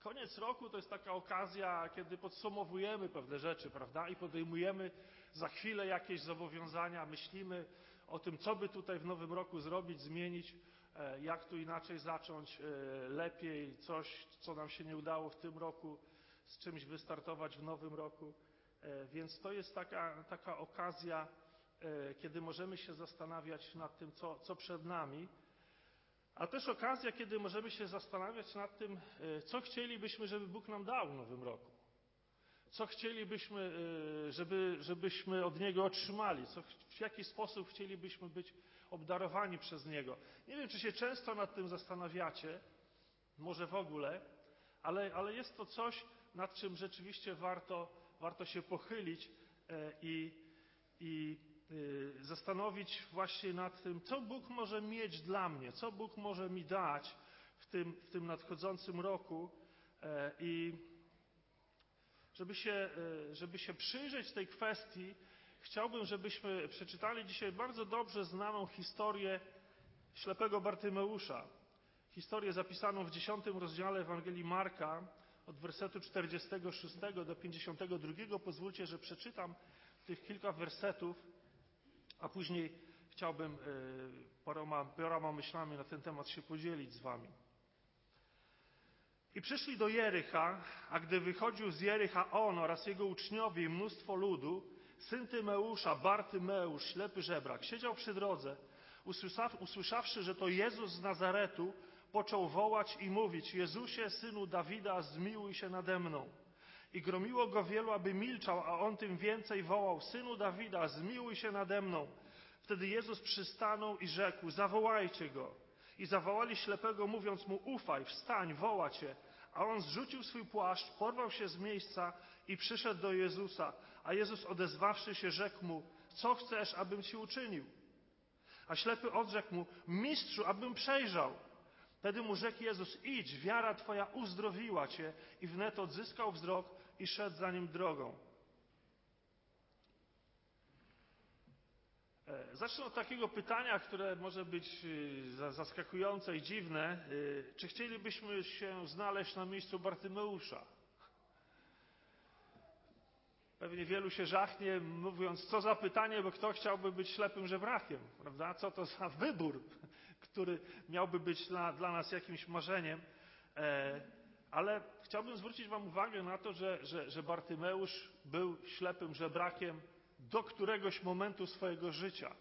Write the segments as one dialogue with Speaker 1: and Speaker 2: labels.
Speaker 1: Koniec roku to jest taka okazja, kiedy podsumowujemy pewne rzeczy, prawda? I podejmujemy za chwilę jakieś zobowiązania, myślimy o tym, co by tutaj w nowym roku zrobić, zmienić, e, jak tu inaczej zacząć e, lepiej, coś, co nam się nie udało w tym roku, z czymś wystartować w nowym roku. E, więc to jest taka, taka okazja, kiedy możemy się zastanawiać nad tym, co, co przed nami a też okazja, kiedy możemy się zastanawiać nad tym, e, co chcielibyśmy, żeby Bóg nam dał w nowym roku. Co chcielibyśmy, e, żeby, żebyśmy od Niego otrzymali, co, w jaki sposób chcielibyśmy być obdarowani przez Niego. Nie wiem, czy się często nad tym zastanawiacie, może w ogóle, ale, ale jest to coś, nad czym rzeczywiście warto, warto się pochylić e, i, i zastanowić właśnie nad tym, co Bóg może mieć dla mnie, co Bóg może mi dać w tym, w tym nadchodzącym roku e, i żeby się, e, żeby się przyjrzeć tej kwestii, chciałbym, żebyśmy przeczytali dzisiaj bardzo dobrze znaną historię ślepego Bartymeusza. Historię zapisaną w dziesiątym rozdziale Ewangelii Marka od wersetu 46 do 52. Pozwólcie, że przeczytam tych kilka wersetów a później chciałbym e, paroma, paroma myślami na ten temat się podzielić z Wami. I przyszli do Jericha, a gdy wychodził z Jericha on oraz jego uczniowie i mnóstwo ludu, syn Tymeusza, Bartymeusz, ślepy żebrak, siedział przy drodze, usłyszawszy, że to Jezus z Nazaretu, począł wołać i mówić, Jezusie, synu Dawida, zmiłuj się nade mną. I gromiło go wielu, aby milczał, a on tym więcej wołał, Synu Dawida, zmiłuj się nade mną. Wtedy Jezus przystanął i rzekł, zawołajcie go. I zawołali ślepego, mówiąc mu, ufaj, wstań, woła cię. A on zrzucił swój płaszcz, porwał się z miejsca i przyszedł do Jezusa. A Jezus odezwawszy się, rzekł mu, co chcesz, abym ci uczynił? A ślepy odrzekł mu, mistrzu, abym przejrzał. Wtedy mu rzekł Jezus, idź, wiara Twoja uzdrowiła Cię i wnet odzyskał wzrok i szedł za nim drogą. E, zacznę od takiego pytania, które może być y, zaskakujące i dziwne. Y, czy chcielibyśmy się znaleźć na miejscu Bartymeusza? Pewnie wielu się żachnie, mówiąc, co za pytanie, bo kto chciałby być ślepym żebrakiem, prawda? Co to za wybór, który miałby być dla, dla nas jakimś marzeniem. E, ale chciałbym zwrócić Wam uwagę na to, że, że, że Bartymeusz był ślepym żebrakiem do któregoś momentu swojego życia.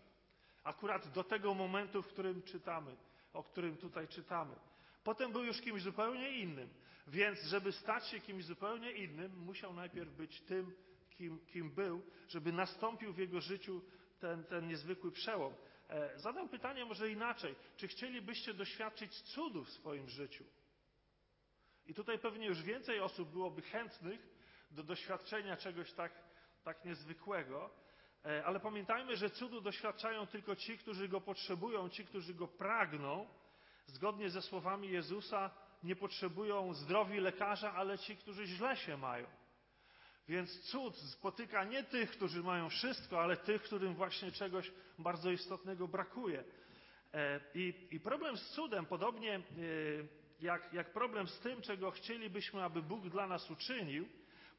Speaker 1: Akurat do tego momentu, w którym czytamy, o którym tutaj czytamy. Potem był już kimś zupełnie innym. Więc, żeby stać się kimś zupełnie innym, musiał najpierw być tym, kim, kim był, żeby nastąpił w jego życiu ten, ten niezwykły przełom. E, zadam pytanie może inaczej. Czy chcielibyście doświadczyć cudów w swoim życiu? I tutaj pewnie już więcej osób byłoby chętnych do doświadczenia czegoś tak, tak niezwykłego, e, ale pamiętajmy, że cudu doświadczają tylko ci, którzy go potrzebują, ci, którzy go pragną. Zgodnie ze słowami Jezusa, nie potrzebują zdrowi lekarza, ale ci, którzy źle się mają. Więc cud spotyka nie tych, którzy mają wszystko, ale tych, którym właśnie czegoś bardzo istotnego brakuje. E, I, i problem z cudem, podobnie e, jak, jak problem z tym, czego chcielibyśmy, aby Bóg dla nas uczynił,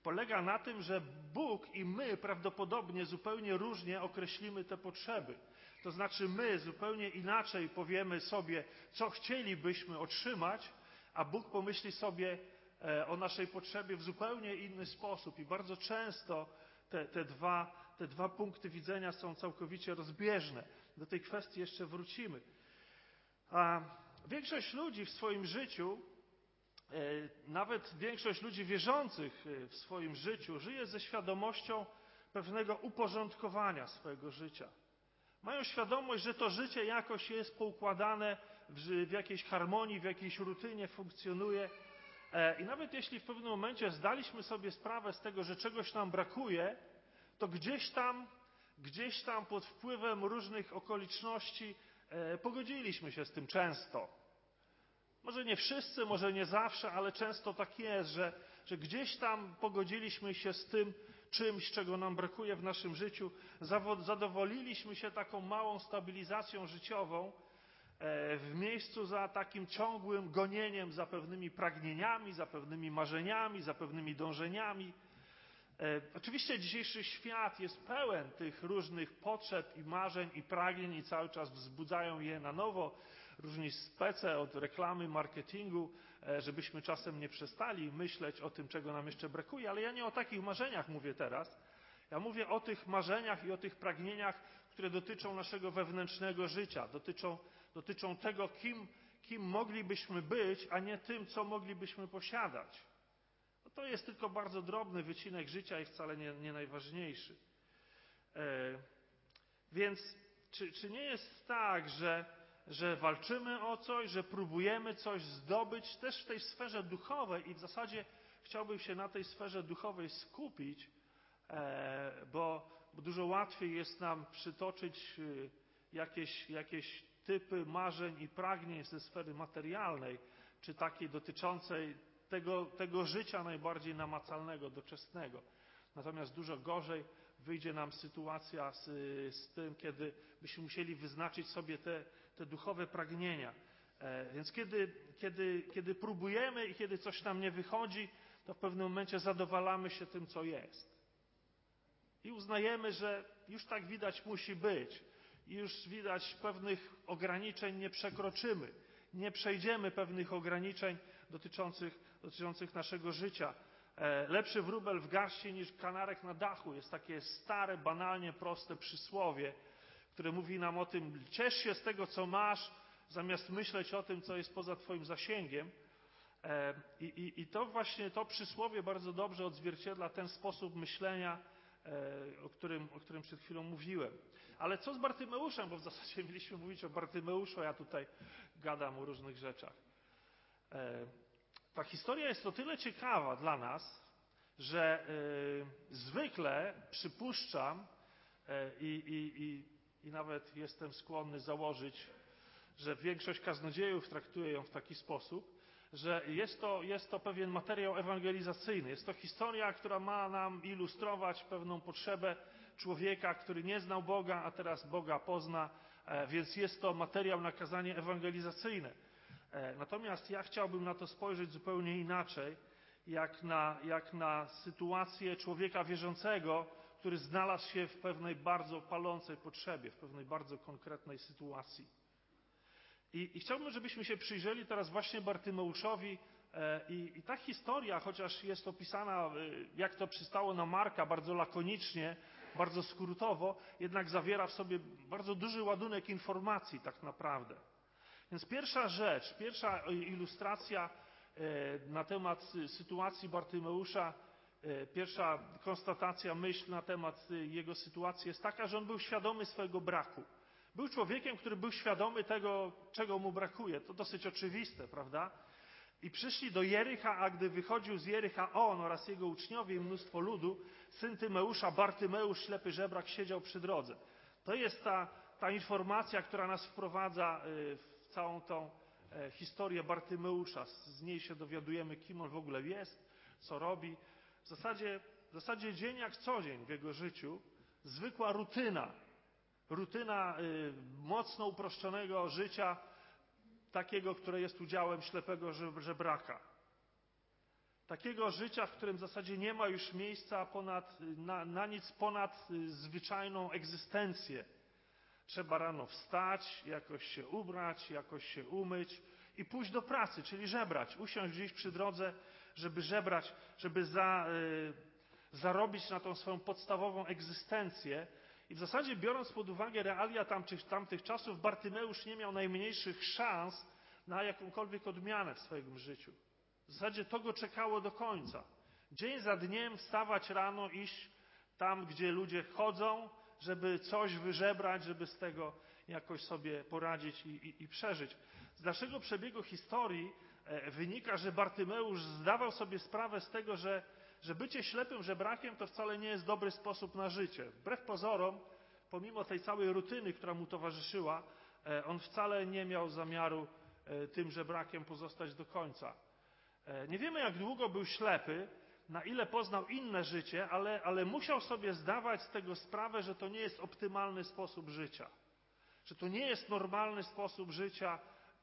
Speaker 1: polega na tym, że Bóg i my prawdopodobnie zupełnie różnie określimy te potrzeby. To znaczy my zupełnie inaczej powiemy sobie, co chcielibyśmy otrzymać, a Bóg pomyśli sobie, E, o naszej potrzebie w zupełnie inny sposób i bardzo często te, te, dwa, te dwa punkty widzenia są całkowicie rozbieżne. Do tej kwestii jeszcze wrócimy. A większość ludzi w swoim życiu, e, nawet większość ludzi wierzących e, w swoim życiu, żyje ze świadomością pewnego uporządkowania swojego życia. Mają świadomość, że to życie jakoś jest poukładane w, w jakiejś harmonii, w jakiejś rutynie funkcjonuje E, I nawet jeśli w pewnym momencie zdaliśmy sobie sprawę z tego, że czegoś nam brakuje, to gdzieś tam, gdzieś tam pod wpływem różnych okoliczności pogodziliśmy się z tym często. Może nie wszyscy, może nie zawsze, ale często tak jest, że, że gdzieś tam pogodziliśmy się z tym czymś, czego nam brakuje w naszym życiu, zadowoliliśmy się taką małą stabilizacją życiową, w miejscu za takim ciągłym gonieniem za pewnymi pragnieniami, za pewnymi marzeniami, za pewnymi dążeniami. Oczywiście dzisiejszy świat jest pełen tych różnych potrzeb i marzeń i pragnień i cały czas wzbudzają je na nowo różni spece od reklamy, marketingu, żebyśmy czasem nie przestali myśleć o tym, czego nam jeszcze brakuje, ale ja nie o takich marzeniach mówię teraz. Ja mówię o tych marzeniach i o tych pragnieniach, które dotyczą naszego wewnętrznego życia, dotyczą, dotyczą tego, kim, kim moglibyśmy być, a nie tym, co moglibyśmy posiadać. To jest tylko bardzo drobny wycinek życia i wcale nie, nie najważniejszy. E, więc czy, czy nie jest tak, że, że walczymy o coś, że próbujemy coś zdobyć też w tej sferze duchowej i w zasadzie chciałbym się na tej sferze duchowej skupić, e, bo, bo dużo łatwiej jest nam przytoczyć y, jakieś, jakieś typy marzeń i pragnień ze sfery materialnej, czy takiej dotyczącej tego, tego życia najbardziej namacalnego, doczesnego. Natomiast dużo gorzej wyjdzie nam sytuacja z, z tym, kiedy byśmy musieli wyznaczyć sobie te, te duchowe pragnienia. E, więc kiedy, kiedy, kiedy próbujemy i kiedy coś nam nie wychodzi, to w pewnym momencie zadowalamy się tym, co jest. I uznajemy, że już tak widać musi być. I już widać pewnych ograniczeń nie przekroczymy. Nie przejdziemy pewnych ograniczeń dotyczących, dotyczących naszego życia. E, lepszy wróbel w garści niż kanarek na dachu. Jest takie stare, banalnie proste przysłowie, które mówi nam o tym, ciesz się z tego, co masz, zamiast myśleć o tym, co jest poza Twoim zasięgiem. E, I, i, I, to właśnie to przysłowie bardzo dobrze odzwierciedla ten sposób myślenia, e, o którym, o którym przed chwilą mówiłem. Ale co z Bartymeuszem, bo w zasadzie mieliśmy mówić o Bartymeuszu, a ja tutaj gadam o różnych rzeczach. E, ta historia jest o tyle ciekawa dla nas, że zwykle przypuszczam i, i nawet jestem skłonny założyć, że większość kaznodziejów traktuje ją w taki sposób, że jest to, jest to pewien materiał ewangelizacyjny. Jest to historia, która ma nam ilustrować pewną potrzebę człowieka, który nie znał Boga, a teraz Boga pozna, e, więc jest to materiał na kazanie ewangelizacyjne. E, natomiast ja chciałbym na to spojrzeć zupełnie inaczej, jak na, jak na sytuację człowieka wierzącego, który znalazł się w pewnej bardzo palącej potrzebie, w pewnej bardzo konkretnej sytuacji. I, I, chciałbym, żebyśmy się przyjrzeli teraz właśnie Bartymeuszowi. E, I, I ta historia, chociaż jest opisana, e, jak to przystało na Marka, bardzo lakonicznie, bardzo skrótowo, jednak zawiera w sobie bardzo duży ładunek informacji tak naprawdę. Więc pierwsza rzecz, pierwsza ilustracja e, na temat sytuacji Bartymeusza, pierwsza konstatacja, myśl na temat jego sytuacji jest taka, że on był świadomy swojego braku. Był człowiekiem, który był świadomy tego, czego mu brakuje. To dosyć oczywiste, prawda? I przyszli do Jericha, a gdy wychodził z Jericha on oraz jego uczniowie i mnóstwo ludu, syn Tymeusza, Bartymeusz, ślepy żebrak, siedział przy drodze. To jest ta, ta informacja, która nas wprowadza w całą tą e, historię Bartymeusza. Z niej się dowiadujemy, kim on w ogóle jest, co robi. W zasadzie, w zasadzie dzień jak co dzień w jego życiu, zwykła rutyna, rutyna y, mocno uproszczonego życia, takiego, które jest udziałem ślepego żebraka. Takiego życia, w którym w zasadzie nie ma już miejsca ponad, na, na nic ponad y, zwyczajną egzystencję. Trzeba rano wstać, jakoś się ubrać, jakoś się umyć i pójść do pracy, czyli żebrać, usiąść gdzieś przy drodze, żeby żebrać, żeby za, y, zarobić na tą swoją podstawową egzystencję, i w zasadzie biorąc pod uwagę realia tamtych, tamtych czasów, Bartymeusz nie miał najmniejszych szans na jakąkolwiek odmianę w swoim życiu. W zasadzie to go czekało do końca. Dzień za dniem wstawać rano, iść tam, gdzie ludzie chodzą, żeby coś wyżebrać, żeby z tego jakoś sobie poradzić i, i, i przeżyć. Z naszego przebiegu historii e, wynika, że Bartymeusz zdawał sobie sprawę z tego, że że bycie ślepym żebrakiem to wcale nie jest dobry sposób na życie. Wbrew pozorom, pomimo tej całej rutyny, która mu towarzyszyła, e, on wcale nie miał zamiaru e, tym żebrakiem pozostać do końca. Nie wiemy, jak długo był ślepy, na ile poznał inne życie, ale, ale musiał sobie zdawać z tego sprawę, że to nie jest optymalny sposób życia. Że to nie jest normalny sposób życia,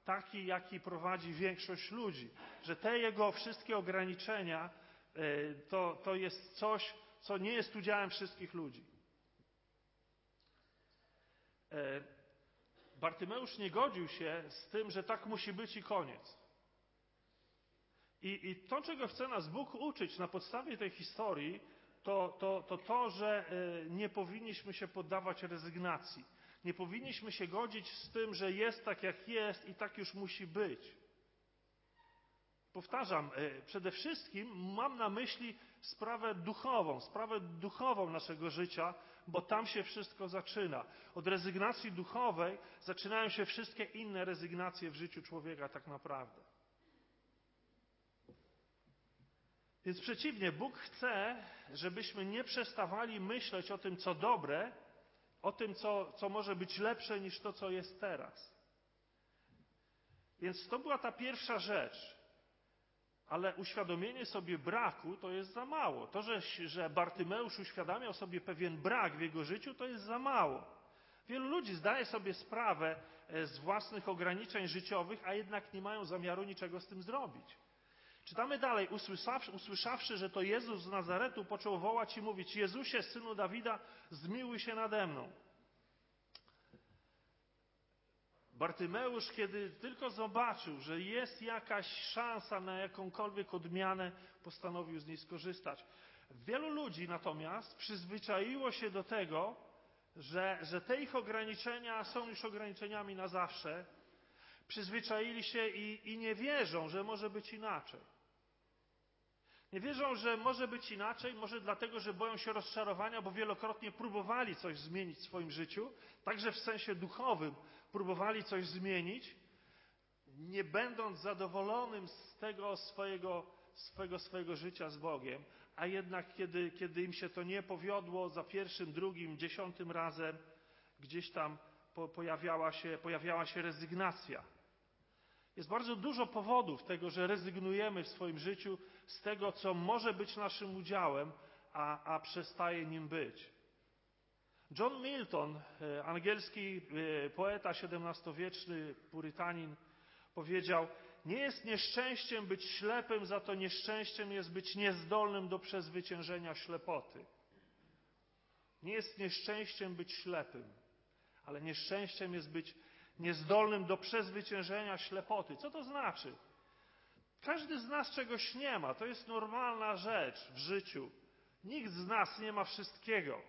Speaker 1: taki jaki prowadzi większość ludzi. Że te jego wszystkie ograniczenia e, to, to jest coś, co nie jest udziałem wszystkich ludzi. E, Bartymeusz nie godził się z tym, że tak musi być i koniec. I, I, to, czego chce nas Bóg uczyć na podstawie tej historii, to to, to, to, że e, nie powinniśmy się poddawać rezygnacji. Nie powinniśmy się godzić z tym, że jest tak, jak jest i tak już musi być. Powtarzam, e, przede wszystkim mam na myśli sprawę duchową, sprawę duchową naszego życia, bo tam się wszystko zaczyna. Od rezygnacji duchowej zaczynają się wszystkie inne rezygnacje w życiu człowieka tak naprawdę. Więc przeciwnie, Bóg chce, żebyśmy nie przestawali myśleć o tym, co dobre, o tym, co, co może być lepsze niż to, co jest teraz. Więc to była ta pierwsza rzecz. Ale uświadomienie sobie braku to jest za mało. To, że, że Bartymeusz uświadamiał sobie pewien brak w jego życiu, to jest za mało. Wielu ludzi zdaje sobie sprawę e, z własnych ograniczeń życiowych, a jednak nie mają zamiaru niczego z tym zrobić. Czytamy dalej, usłyszawszy, usłyszawszy, że to Jezus z Nazaretu, począł wołać i mówić: Jezusie, synu Dawida, zmiłuj się nade mną. Bartymeusz, kiedy tylko zobaczył, że jest jakaś szansa na jakąkolwiek odmianę, postanowił z niej skorzystać. Wielu ludzi natomiast przyzwyczaiło się do tego, że, że te ich ograniczenia są już ograniczeniami na zawsze. Przyzwyczaili się i, i nie wierzą, że może być inaczej. Nie wierzą, że może być inaczej, może dlatego, że boją się rozczarowania, bo wielokrotnie próbowali coś zmienić w swoim życiu, także w sensie duchowym próbowali coś zmienić, nie będąc zadowolonym z tego swojego, swojego, swojego życia z Bogiem, a jednak kiedy, kiedy im się to nie powiodło za pierwszym, drugim, dziesiątym razem, gdzieś tam pojawiała się, pojawiała się rezygnacja. Jest bardzo dużo powodów tego, że rezygnujemy w swoim życiu z tego, co może być naszym udziałem, a, a przestaje nim być. John Milton, e, angielski e, poeta XVII-wieczny, purytanin, powiedział: Nie jest nieszczęściem być ślepym, za to nieszczęściem jest być niezdolnym do przezwyciężenia ślepoty. Nie jest nieszczęściem być ślepym, ale nieszczęściem jest być niezdolnym do przezwyciężenia ślepoty. Co to znaczy? Każdy z nas czegoś nie ma. To jest normalna rzecz w życiu. Nikt z nas nie ma wszystkiego.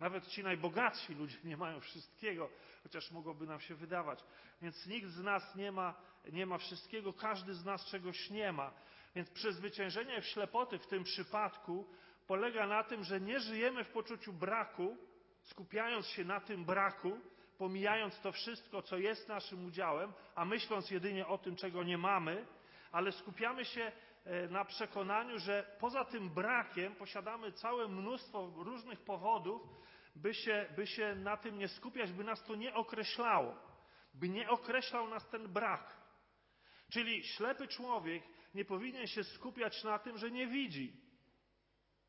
Speaker 1: Nawet ci najbogatsi ludzie nie mają wszystkiego, chociaż mogłoby nam się wydawać. Więc nikt z nas nie ma, nie ma wszystkiego, każdy z nas czegoś nie ma. Więc przezwyciężenie ślepoty w tym przypadku polega na tym, że nie żyjemy w poczuciu braku, skupiając się na tym braku, pomijając to wszystko, co jest naszym udziałem, a myśląc jedynie o tym, czego nie mamy, ale skupiamy się e, na przekonaniu, że poza tym brakiem posiadamy całe mnóstwo różnych powodów, by się, by się na tym nie skupiać, by nas to nie określało, by nie określał nas ten brak. Czyli ślepy człowiek nie powinien się skupiać na tym, że nie widzi.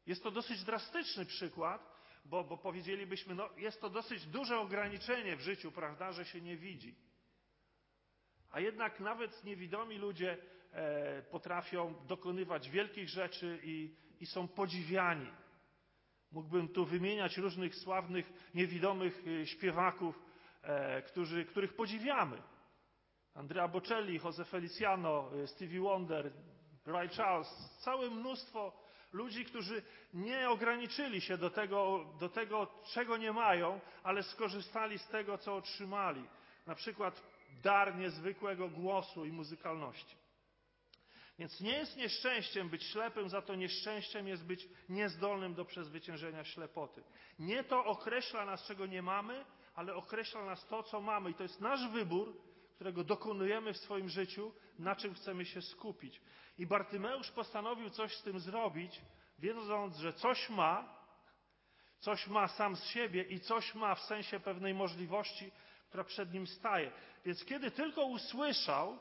Speaker 1: Jest to dosyć drastyczny przykład, bo, bo powiedzielibyśmy, no jest to dosyć duże ograniczenie w życiu, prawda, że się nie widzi. A jednak nawet niewidomi ludzie e, potrafią dokonywać wielkich rzeczy i, i są podziwiani. Mógłbym tu wymieniać różnych sławnych, niewidomych e, śpiewaków, e, którzy, których podziwiamy. Andrea Bocelli, Jose Feliciano, e, Stevie Wonder, Ray Charles, całe mnóstwo Ludzi, którzy nie ograniczyli się do tego, do tego, czego nie mają, ale skorzystali z tego, co otrzymali. Na przykład dar niezwykłego głosu i muzykalności. Więc nie jest nieszczęściem być ślepym, za to nieszczęściem jest być niezdolnym do przezwyciężenia ślepoty. Nie to określa nas, czego nie mamy, ale określa nas to, co mamy. I to jest nasz wybór, którego dokonujemy w swoim życiu, na czym chcemy się skupić. I Bartymeusz postanowił coś z tym zrobić, wiedząc, że coś ma, coś ma sam z siebie i coś ma w sensie pewnej możliwości, która przed nim staje. Więc kiedy tylko usłyszał,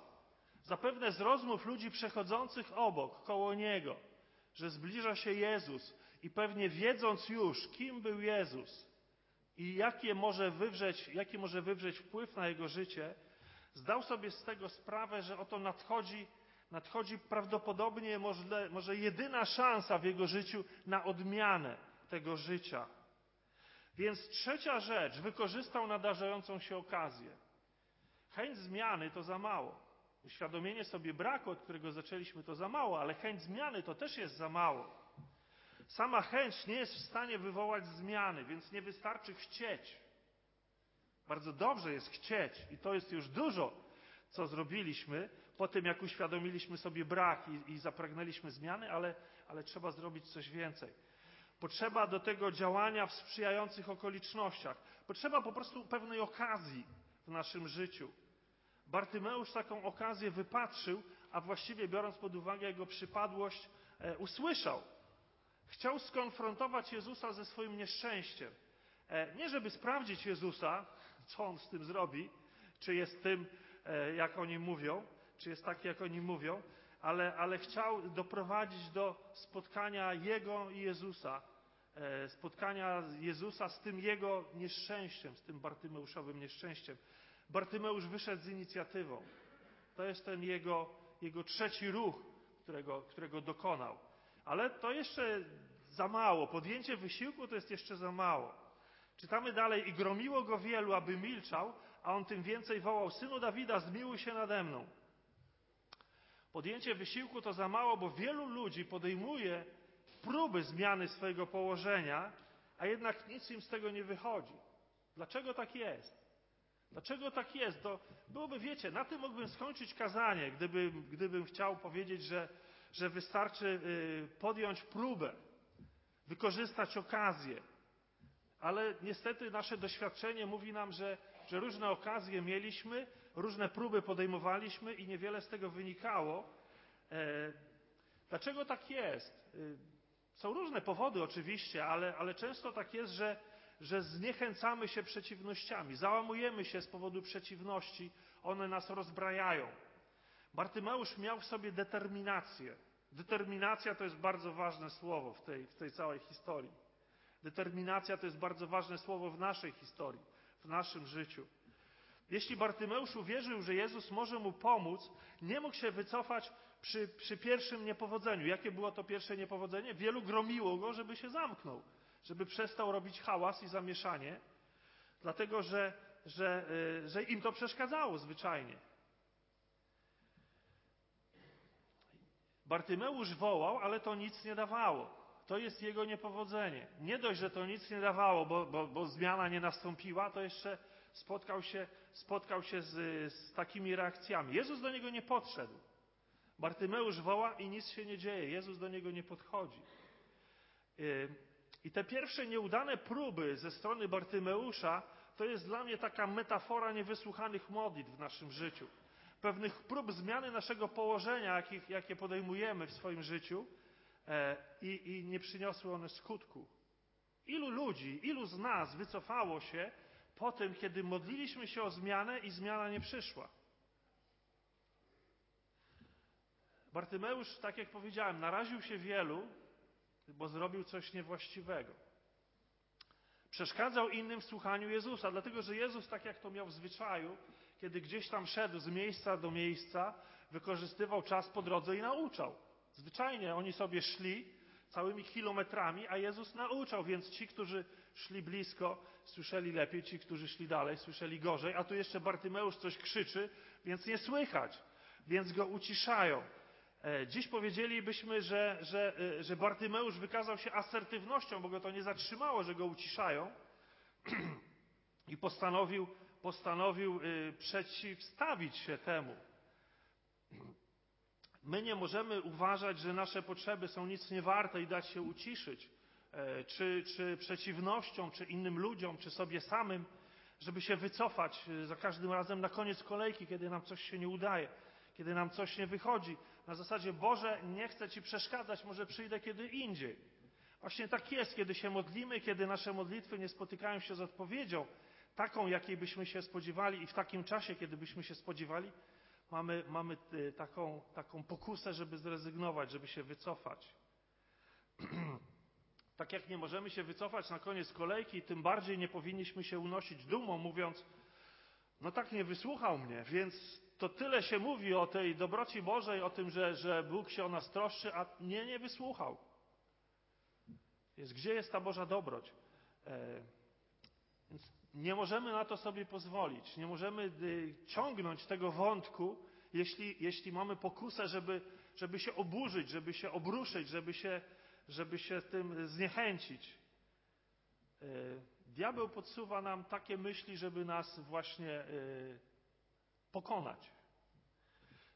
Speaker 1: zapewne z rozmów ludzi przechodzących obok, koło niego, że zbliża się Jezus i pewnie wiedząc już, kim był Jezus, i jaki może wywrzeć, jaki może wywrzeć wpływ na jego życie, zdał sobie z tego sprawę, że oto nadchodzi, nadchodzi prawdopodobnie może, może jedyna szansa w jego życiu na odmianę tego życia. Więc trzecia rzecz, wykorzystał nadarzającą się okazję. Chęć zmiany to za mało. Uświadomienie sobie braku, od którego zaczęliśmy, to za mało, ale chęć zmiany to też jest za mało. Sama chęć nie jest w stanie wywołać zmiany, więc nie wystarczy chcieć. Bardzo dobrze jest chcieć i to jest już dużo, co zrobiliśmy po tym, jak uświadomiliśmy sobie brak i, i zapragnęliśmy zmiany, ale, ale trzeba zrobić coś więcej. Potrzeba do tego działania w sprzyjających okolicznościach. Potrzeba po prostu pewnej okazji w naszym życiu. Bartymeusz taką okazję wypatrzył, a właściwie biorąc pod uwagę jego przypadłość, e, usłyszał. Chciał skonfrontować Jezusa ze swoim nieszczęściem. E, nie żeby sprawdzić Jezusa, co on z tym zrobi, czy jest tym, e, jak oni mówią, czy jest taki, jak oni mówią, ale, ale chciał doprowadzić do spotkania Jego i Jezusa, e, spotkania Jezusa z tym Jego nieszczęściem, z tym Bartymeuszowym nieszczęściem. Bartymeusz wyszedł z inicjatywą. To jest ten jego, jego trzeci ruch, którego, którego dokonał. Ale to jeszcze za mało. Podjęcie wysiłku to jest jeszcze za mało. Czytamy dalej, i gromiło go wielu, aby milczał, a on tym więcej wołał, synu Dawida, zmiłuj się nade mną. Podjęcie wysiłku to za mało, bo wielu ludzi podejmuje próby zmiany swojego położenia, a jednak nic im z tego nie wychodzi. Dlaczego tak jest? Dlaczego tak jest? To byłoby, wiecie, na tym mógłbym skończyć kazanie, gdybym, gdybym chciał powiedzieć, że, że wystarczy y, podjąć próbę, wykorzystać okazję. Ale niestety nasze doświadczenie mówi nam, że, że różne okazje mieliśmy, różne próby podejmowaliśmy i niewiele z tego wynikało. E, dlaczego tak jest? E, są różne powody oczywiście, ale, ale często tak jest, że, że zniechęcamy się przeciwnościami, załamujemy się z powodu przeciwności, one nas rozbrajają. Bartymeusz miał w sobie determinację. Determinacja to jest bardzo ważne słowo w tej, w tej całej historii. Determinacja to jest bardzo ważne słowo w naszej historii, w naszym życiu. Jeśli Bartymeusz uwierzył, że Jezus może mu pomóc, nie mógł się wycofać przy, przy pierwszym niepowodzeniu. Jakie było to pierwsze niepowodzenie? Wielu gromiło go, żeby się zamknął, żeby przestał robić hałas i zamieszanie, dlatego że, że, y, że im to przeszkadzało zwyczajnie. Bartymeusz wołał, ale to nic nie dawało to jest jego niepowodzenie. Nie dość, że to nic nie dawało, bo, bo, bo zmiana nie nastąpiła, to jeszcze spotkał się, spotkał się z, z takimi reakcjami. Jezus do niego nie podszedł. Bartymeusz woła i nic się nie dzieje. Jezus do niego nie podchodzi. Y, I te pierwsze nieudane próby ze strony Bartymeusza to jest dla mnie taka metafora niewysłuchanych modlitw w naszym życiu. Pewnych prób zmiany naszego położenia, jakich, jakie podejmujemy w swoim życiu, i, i nie przyniosły one skutku. Ilu ludzi, ilu z nas wycofało się po tym, kiedy modliliśmy się o zmianę i zmiana nie przyszła? Bartymeusz, tak jak powiedziałem, naraził się wielu, bo zrobił coś niewłaściwego. Przeszkadzał innym w słuchaniu Jezusa, dlatego że Jezus, tak jak to miał w zwyczaju, kiedy gdzieś tam szedł z miejsca do miejsca, wykorzystywał czas po drodze i nauczał. Zwyczajnie oni sobie szli całymi kilometrami, a Jezus nauczał, więc ci, którzy szli blisko, słyszeli lepiej, ci, którzy szli dalej, słyszeli gorzej, a tu jeszcze Bartymeusz coś krzyczy, więc nie słychać, więc go uciszają. E, dziś powiedzielibyśmy, że, że, e, że Bartymeusz wykazał się asertywnością, bo go to nie zatrzymało, że go uciszają i postanowił, postanowił e, przeciwstawić się temu. My nie możemy uważać, że nasze potrzeby są nic nie warte i dać się uciszyć, e, czy, czy przeciwnością, czy innym ludziom, czy sobie samym, żeby się wycofać e, za każdym razem na koniec kolejki, kiedy nam coś się nie udaje, kiedy nam coś nie wychodzi. Na zasadzie, Boże, nie chcę Ci przeszkadzać, może przyjdę kiedy indziej. Właśnie tak jest, kiedy się modlimy, kiedy nasze modlitwy nie spotykają się z odpowiedzią, taką, jakiej byśmy się spodziewali i w takim czasie, kiedy byśmy się spodziewali, mamy, mamy y, taką, taką pokusę, żeby zrezygnować, żeby się wycofać. Tak jak nie możemy się wycofać na koniec kolejki, tym bardziej nie powinniśmy się unosić dumą, mówiąc, no tak nie wysłuchał mnie, więc to tyle się mówi o tej dobroci Bożej, o tym, że, że Bóg się o nas troszczy, a nie, nie wysłuchał. Więc gdzie jest ta Boża dobroć? Więc nie możemy na to sobie pozwolić. Nie możemy y, ciągnąć tego wątku, jeśli, jeśli mamy pokusę, żeby, żeby się oburzyć, żeby się obruszyć, żeby się, żeby się tym zniechęcić. E, diabeł podsuwa nam takie myśli, żeby nas właśnie y, pokonać.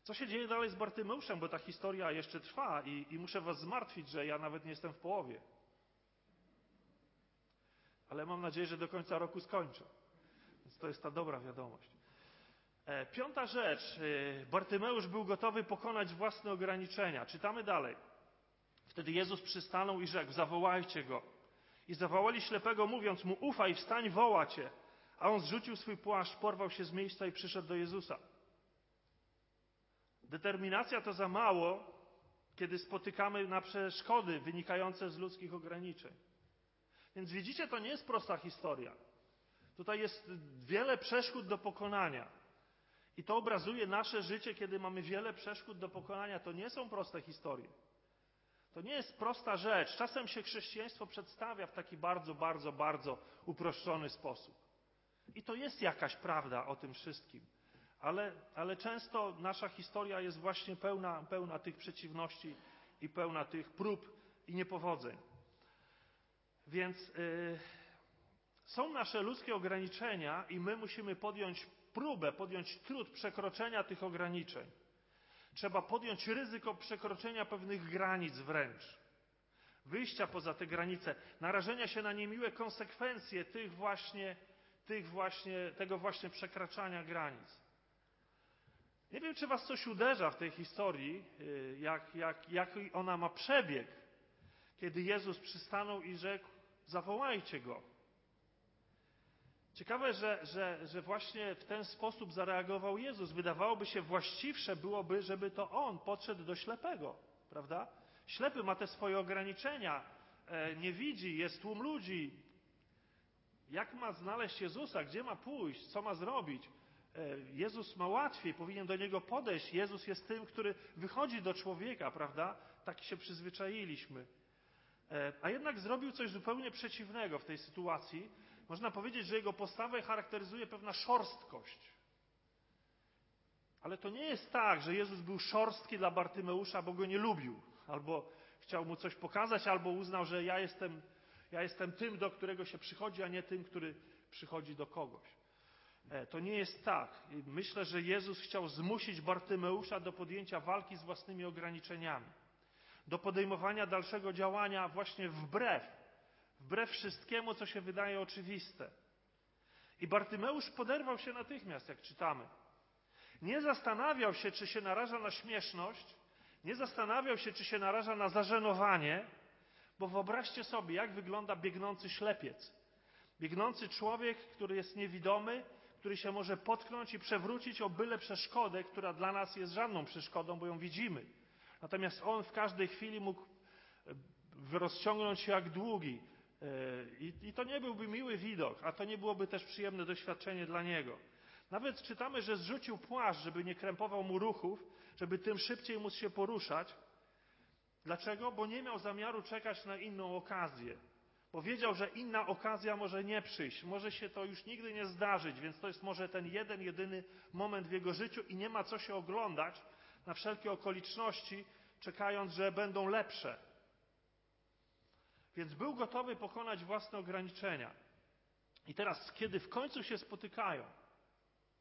Speaker 1: Co się dzieje dalej z Bartymeuszem, bo ta historia jeszcze trwa i, i muszę was zmartwić, że ja nawet nie jestem w połowie. Ale mam nadzieję, że do końca roku skończę. Więc to jest ta dobra wiadomość. E, piąta rzecz. E, Bartymeusz był gotowy pokonać własne ograniczenia. Czytamy dalej. Wtedy Jezus przystanął i rzekł: Zawołajcie go. I zawołali ślepego, mówiąc mu: Ufaj, wstań, woła. A on zrzucił swój płaszcz, porwał się z miejsca i przyszedł do Jezusa. Determinacja to za mało, kiedy spotykamy na przeszkody wynikające z ludzkich ograniczeń. Więc widzicie, to nie jest prosta historia. Tutaj jest wiele przeszkód do pokonania. I to obrazuje nasze życie, kiedy mamy wiele przeszkód do pokonania. To nie są proste historie. To nie jest prosta rzecz. Czasem się chrześcijaństwo przedstawia w taki bardzo, bardzo, bardzo uproszczony sposób. I to jest jakaś prawda o tym wszystkim. Ale, ale często nasza historia jest właśnie pełna, pełna tych przeciwności i pełna tych prób i niepowodzeń. Więc yy, są nasze ludzkie ograniczenia i my musimy podjąć próbę, podjąć trud przekroczenia tych ograniczeń. Trzeba podjąć ryzyko przekroczenia pewnych granic wręcz. Wyjścia poza te granice, narażenia się na niemiłe konsekwencje tych właśnie, tych właśnie, tego właśnie przekraczania granic. Nie wiem, czy Was coś uderza w tej historii, y, jak, jak, jak ona ma przebieg, kiedy Jezus przystanął i rzekł: Zawołajcie go. Ciekawe, że, że, że właśnie w ten sposób zareagował Jezus. Wydawałoby się właściwsze byłoby, żeby to on podszedł do ślepego, prawda? Ślepy ma te swoje ograniczenia, e, nie widzi, jest tłum ludzi. Jak ma znaleźć Jezusa? Gdzie ma pójść? Co ma zrobić? E, Jezus ma łatwiej, powinien do niego podejść. Jezus jest tym, który wychodzi do człowieka, prawda? Tak się przyzwyczailiśmy. E, a jednak zrobił coś zupełnie przeciwnego w tej sytuacji. Można powiedzieć, że jego postawę charakteryzuje pewna szorstkość. Ale to nie jest tak, że Jezus był szorstki dla Bartymeusza, bo go nie lubił, albo chciał mu coś pokazać, albo uznał, że ja jestem, ja jestem tym, do którego się przychodzi, a nie tym, który przychodzi do kogoś. E, to nie jest tak. Myślę, że Jezus chciał zmusić Bartymeusza do podjęcia walki z własnymi ograniczeniami, do podejmowania dalszego działania właśnie wbrew, wbrew wszystkiemu, co się wydaje oczywiste. I Bartymeusz poderwał się natychmiast, jak czytamy. Nie zastanawiał się, czy się naraża na śmieszność, nie zastanawiał się, czy się naraża na zażenowanie, bo wyobraźcie sobie, jak wygląda biegnący ślepiec. Biegnący człowiek, który jest niewidomy, który się może potknąć i przewrócić o byle przeszkodę, która dla nas jest żadną przeszkodą, bo ją widzimy. Natomiast on w każdej chwili mógł e, rozciągnąć się jak długi. E, I, I to nie byłby miły widok, a to nie byłoby też przyjemne doświadczenie dla niego. Nawet czytamy, że zrzucił płaszcz, żeby nie krępował mu ruchów, żeby tym szybciej móc się poruszać. Dlaczego? Bo nie miał zamiaru czekać na inną okazję. Bo wiedział, że inna okazja może nie przyjść, może się to już nigdy nie zdarzyć, więc to jest może ten jeden, jedyny moment w jego życiu i nie ma co się oglądać na wszelkie okoliczności, czekając, że będą lepsze. Więc był gotowy pokonać własne ograniczenia. I teraz, kiedy w końcu się spotykają,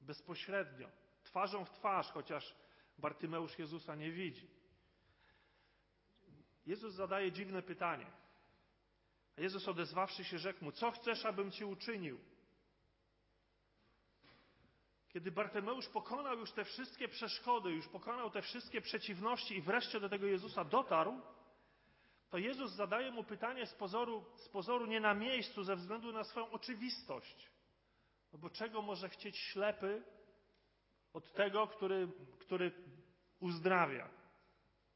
Speaker 1: bezpośrednio, twarzą w twarz, chociaż Bartymeusz Jezusa nie widzi, Jezus zadaje dziwne pytanie. A Jezus odezwawszy się rzekł mu, co chcesz, abym ci uczynił? Kiedy Bartymeusz pokonał już te wszystkie przeszkody, już pokonał te wszystkie przeciwności i wreszcie do tego Jezusa dotarł, to Jezus zadaje mu pytanie z pozoru, z pozoru nie na miejscu, ze względu na swoją oczywistość. No bo czego może chcieć ślepy od tego, który, który uzdrawia?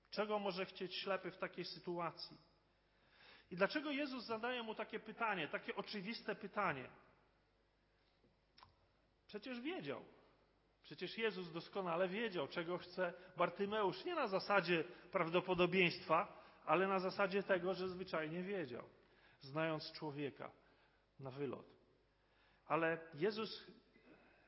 Speaker 1: Czego może chcieć ślepy w takiej sytuacji? I dlaczego Jezus zadaje mu takie pytanie, takie oczywiste pytanie? Przecież wiedział. Przecież Jezus doskonale wiedział, czego chce Bartymeusz. Nie na zasadzie prawdopodobieństwa, ale na zasadzie tego, że zwyczajnie wiedział, znając człowieka na wylot. Ale Jezus,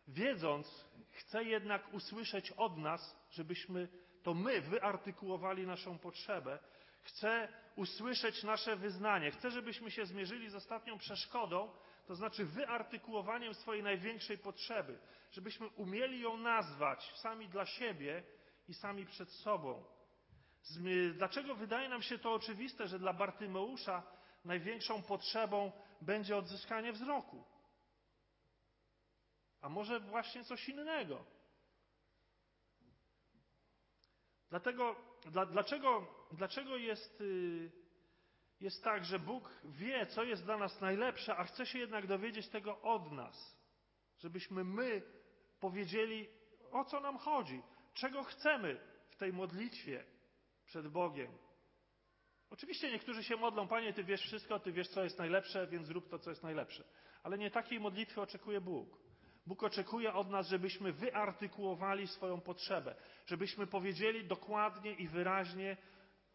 Speaker 1: wiedząc, chce jednak usłyszeć od nas, żebyśmy to my wyartykułowali naszą potrzebę. Chce usłyszeć nasze wyznanie. Chce, żebyśmy się zmierzyli z ostatnią przeszkodą, to znaczy wyartykułowaniem swojej największej potrzeby, żebyśmy umieli ją nazwać sami dla siebie i sami przed sobą. Dlaczego wydaje nam się to oczywiste, że dla Bartymeusza największą potrzebą będzie odzyskanie wzroku? A może właśnie coś innego? Dlatego, dla, dlaczego, dlaczego jest, y, jest tak, że Bóg wie, co jest dla nas najlepsze, a chce się jednak dowiedzieć tego od nas? Żebyśmy my powiedzieli, o co nam chodzi, czego chcemy w tej modlitwie przed Bogiem. Oczywiście niektórzy się modlą, Panie, Ty wiesz wszystko, Ty wiesz, co jest najlepsze, więc zrób to, co jest najlepsze. Ale nie takiej modlitwy oczekuje Bóg. Bóg oczekuje od nas, żebyśmy wyartykułowali swoją potrzebę, żebyśmy powiedzieli dokładnie i wyraźnie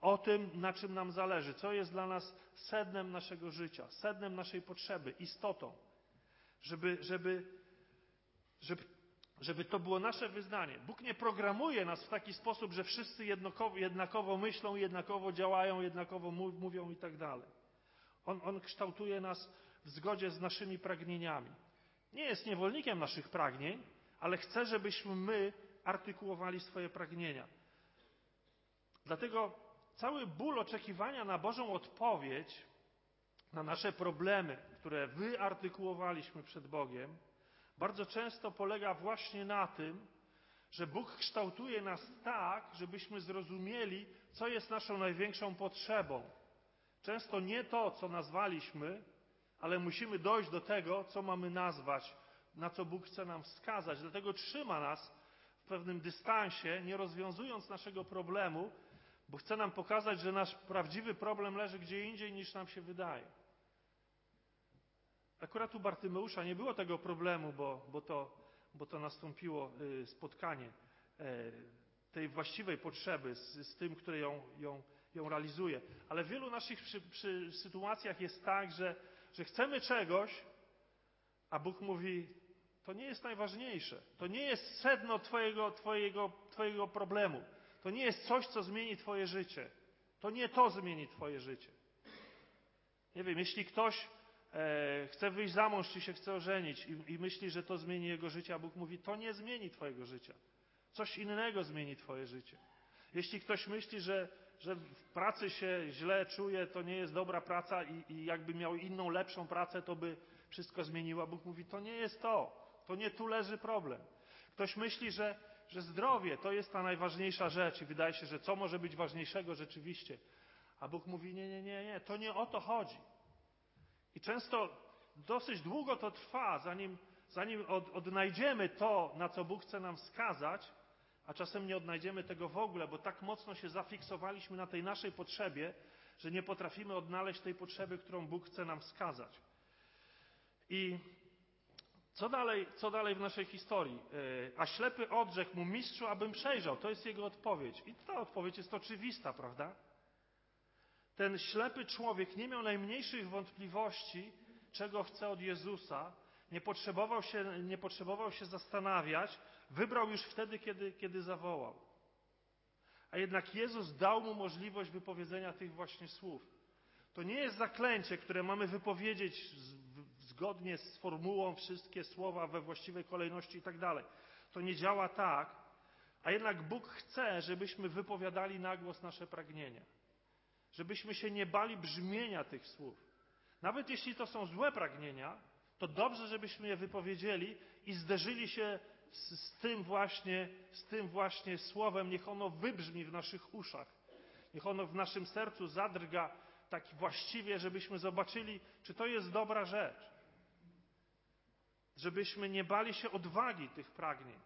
Speaker 1: o tym, na czym nam zależy, co jest dla nas sednem naszego życia, sednem naszej potrzeby, istotą. Żeby, żeby, żeby, żeby to było nasze wyznanie. Bóg nie programuje nas w taki sposób, że wszyscy jednakowo, jednakowo myślą, jednakowo działają, jednakowo mówią i tak dalej. On, on kształtuje nas w zgodzie z naszymi pragnieniami. Nie jest niewolnikiem naszych pragnień, ale chce, żebyśmy my artykułowali swoje pragnienia. Dlatego cały ból oczekiwania na Bożą odpowiedź na nasze problemy, które wyartykułowaliśmy przed Bogiem, bardzo często polega właśnie na tym, że Bóg kształtuje nas tak, żebyśmy zrozumieli, co jest naszą największą potrzebą. Często nie to, co nazwaliśmy, ale musimy dojść do tego, co mamy nazwać, na co Bóg chce nam wskazać. Dlatego trzyma nas w pewnym dystansie, nie rozwiązując naszego problemu, bo chce nam pokazać, że nasz prawdziwy problem leży gdzie indziej niż nam się wydaje. Akurat u Bartymeusza nie było tego problemu, bo, bo, to, bo to nastąpiło y, spotkanie e, tej właściwej potrzeby z, z tym, który ją, ją, ją realizuje. Ale w wielu naszych przy, przy sytuacjach jest tak, że że chcemy czegoś, a Bóg mówi, to nie jest najważniejsze. To nie jest sedno twojego, twojego, twojego problemu. To nie jest coś, co zmieni Twoje życie. To nie to zmieni Twoje życie. Nie wiem, jeśli ktoś e, chce wyjść za mąż, czy się chce ożenić i, i myśli, że to zmieni jego życie, a Bóg mówi, to nie zmieni Twojego życia. Coś innego zmieni Twoje życie. Jeśli ktoś myśli, że że w pracy się źle czuje, to nie jest dobra praca i, i jakby miał inną, lepszą pracę, to by wszystko zmieniła. Bóg mówi, to nie jest to. To nie tu leży problem. Ktoś myśli, że, że zdrowie to jest ta najważniejsza rzecz i wydaje się, że co może być ważniejszego rzeczywiście. A Bóg mówi, nie, nie, nie, nie, to nie o to chodzi. I często dosyć długo to trwa, zanim, zanim od, odnajdziemy to, na co Bóg chce nam wskazać, a czasem nie odnajdziemy tego w ogóle, bo tak mocno się zafiksowaliśmy na tej naszej potrzebie, że nie potrafimy odnaleźć tej potrzeby, którą Bóg chce nam wskazać. I co dalej, co dalej w naszej historii? E, a ślepy odrzekł mu mistrzu, abym przejrzał. To jest jego odpowiedź. I ta odpowiedź jest oczywista, prawda? Ten ślepy człowiek nie miał najmniejszych wątpliwości, czego chce od Jezusa. Nie potrzebował się, nie potrzebował się zastanawiać, Wybrał już wtedy, kiedy, kiedy zawołał. A jednak Jezus dał mu możliwość wypowiedzenia tych właśnie słów. To nie jest zaklęcie, które mamy wypowiedzieć zgodnie z formułą wszystkie słowa we właściwej kolejności i tak dalej. To nie działa tak, a jednak Bóg chce, żebyśmy wypowiadali na głos nasze pragnienia. Żebyśmy się nie bali brzmienia tych słów. Nawet jeśli to są złe pragnienia, to dobrze, żebyśmy je wypowiedzieli i zderzyli się z, z, tym właśnie, z tym właśnie słowem, niech ono wybrzmi w naszych uszach. Niech ono w naszym sercu zadrga tak właściwie, żebyśmy zobaczyli, czy to jest dobra rzecz. Żebyśmy nie bali się odwagi tych pragnień,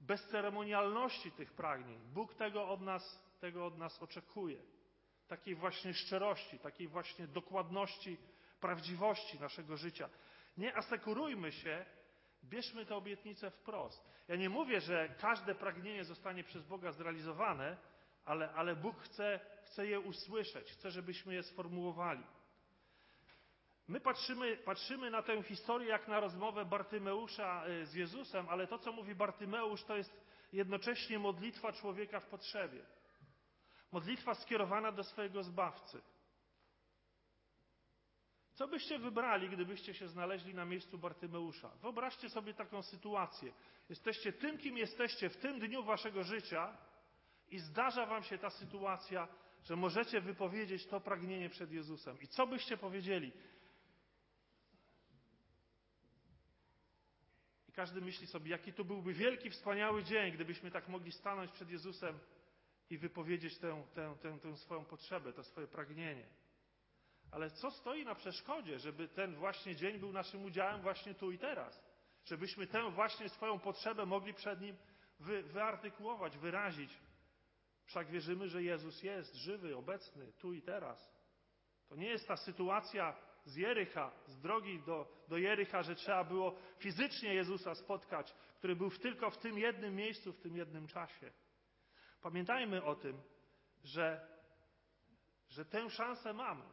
Speaker 1: bezceremonialności tych pragnień. Bóg tego od nas, tego od nas oczekuje. takiej właśnie szczerości, takiej właśnie dokładności, prawdziwości naszego życia. Nie asekurujmy się, bierzmy tę obietnicę wprost. Ja nie mówię, że każde pragnienie zostanie przez Boga zrealizowane, ale, ale Bóg chce, chce je usłyszeć, chce, żebyśmy je sformułowali. My patrzymy, patrzymy na tę historię jak na rozmowę Bartymeusza y, z Jezusem, ale to, co mówi Bartymeusz, to jest jednocześnie modlitwa człowieka w potrzebie. Modlitwa skierowana do swojego Zbawcy. Co byście wybrali, gdybyście się znaleźli na miejscu Bartymeusza? Wyobraźcie sobie taką sytuację. Jesteście tym, kim jesteście w tym dniu waszego życia i zdarza wam się ta sytuacja, że możecie wypowiedzieć to pragnienie przed Jezusem. I co byście powiedzieli? Każdy myśli sobie, jaki to byłby wielki, wspaniały dzień, gdybyśmy tak mogli stanąć przed Jezusem i wypowiedzieć tę, tę, tę, tę swoją potrzebę, to swoje pragnienie. Ale co stoi na przeszkodzie, żeby ten właśnie dzień był naszym udziałem właśnie tu i teraz? Żebyśmy tę właśnie swoją potrzebę mogli przed Nim wy, wyartykułować, wyrazić. Wszak wierzymy, że Jezus jest żywy, obecny, tu i teraz. To nie jest ta sytuacja z Jericha, z drogi do, do Jericha, że trzeba było fizycznie Jezusa spotkać, który był tylko w tym jednym miejscu, w tym jednym czasie. Pamiętajmy o tym, że, że tę szansę mamy.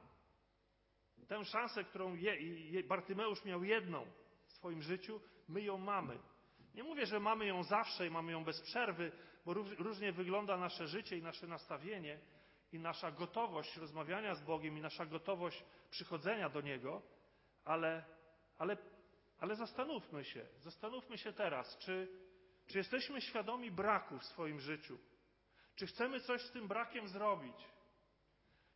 Speaker 1: Tę szansę, którą je, je, Bartymeusz miał jedną w swoim życiu, my ją mamy. Nie mówię, że mamy ją zawsze i mamy ją bez przerwy, bo różnie wygląda nasze życie i nasze nastawienie i nasza gotowość rozmawiania z Bogiem i nasza gotowość przychodzenia do Niego, ale, ale, ale zastanówmy się, zastanówmy się teraz, czy, czy jesteśmy świadomi braku w swoim życiu? Czy chcemy coś z tym brakiem zrobić?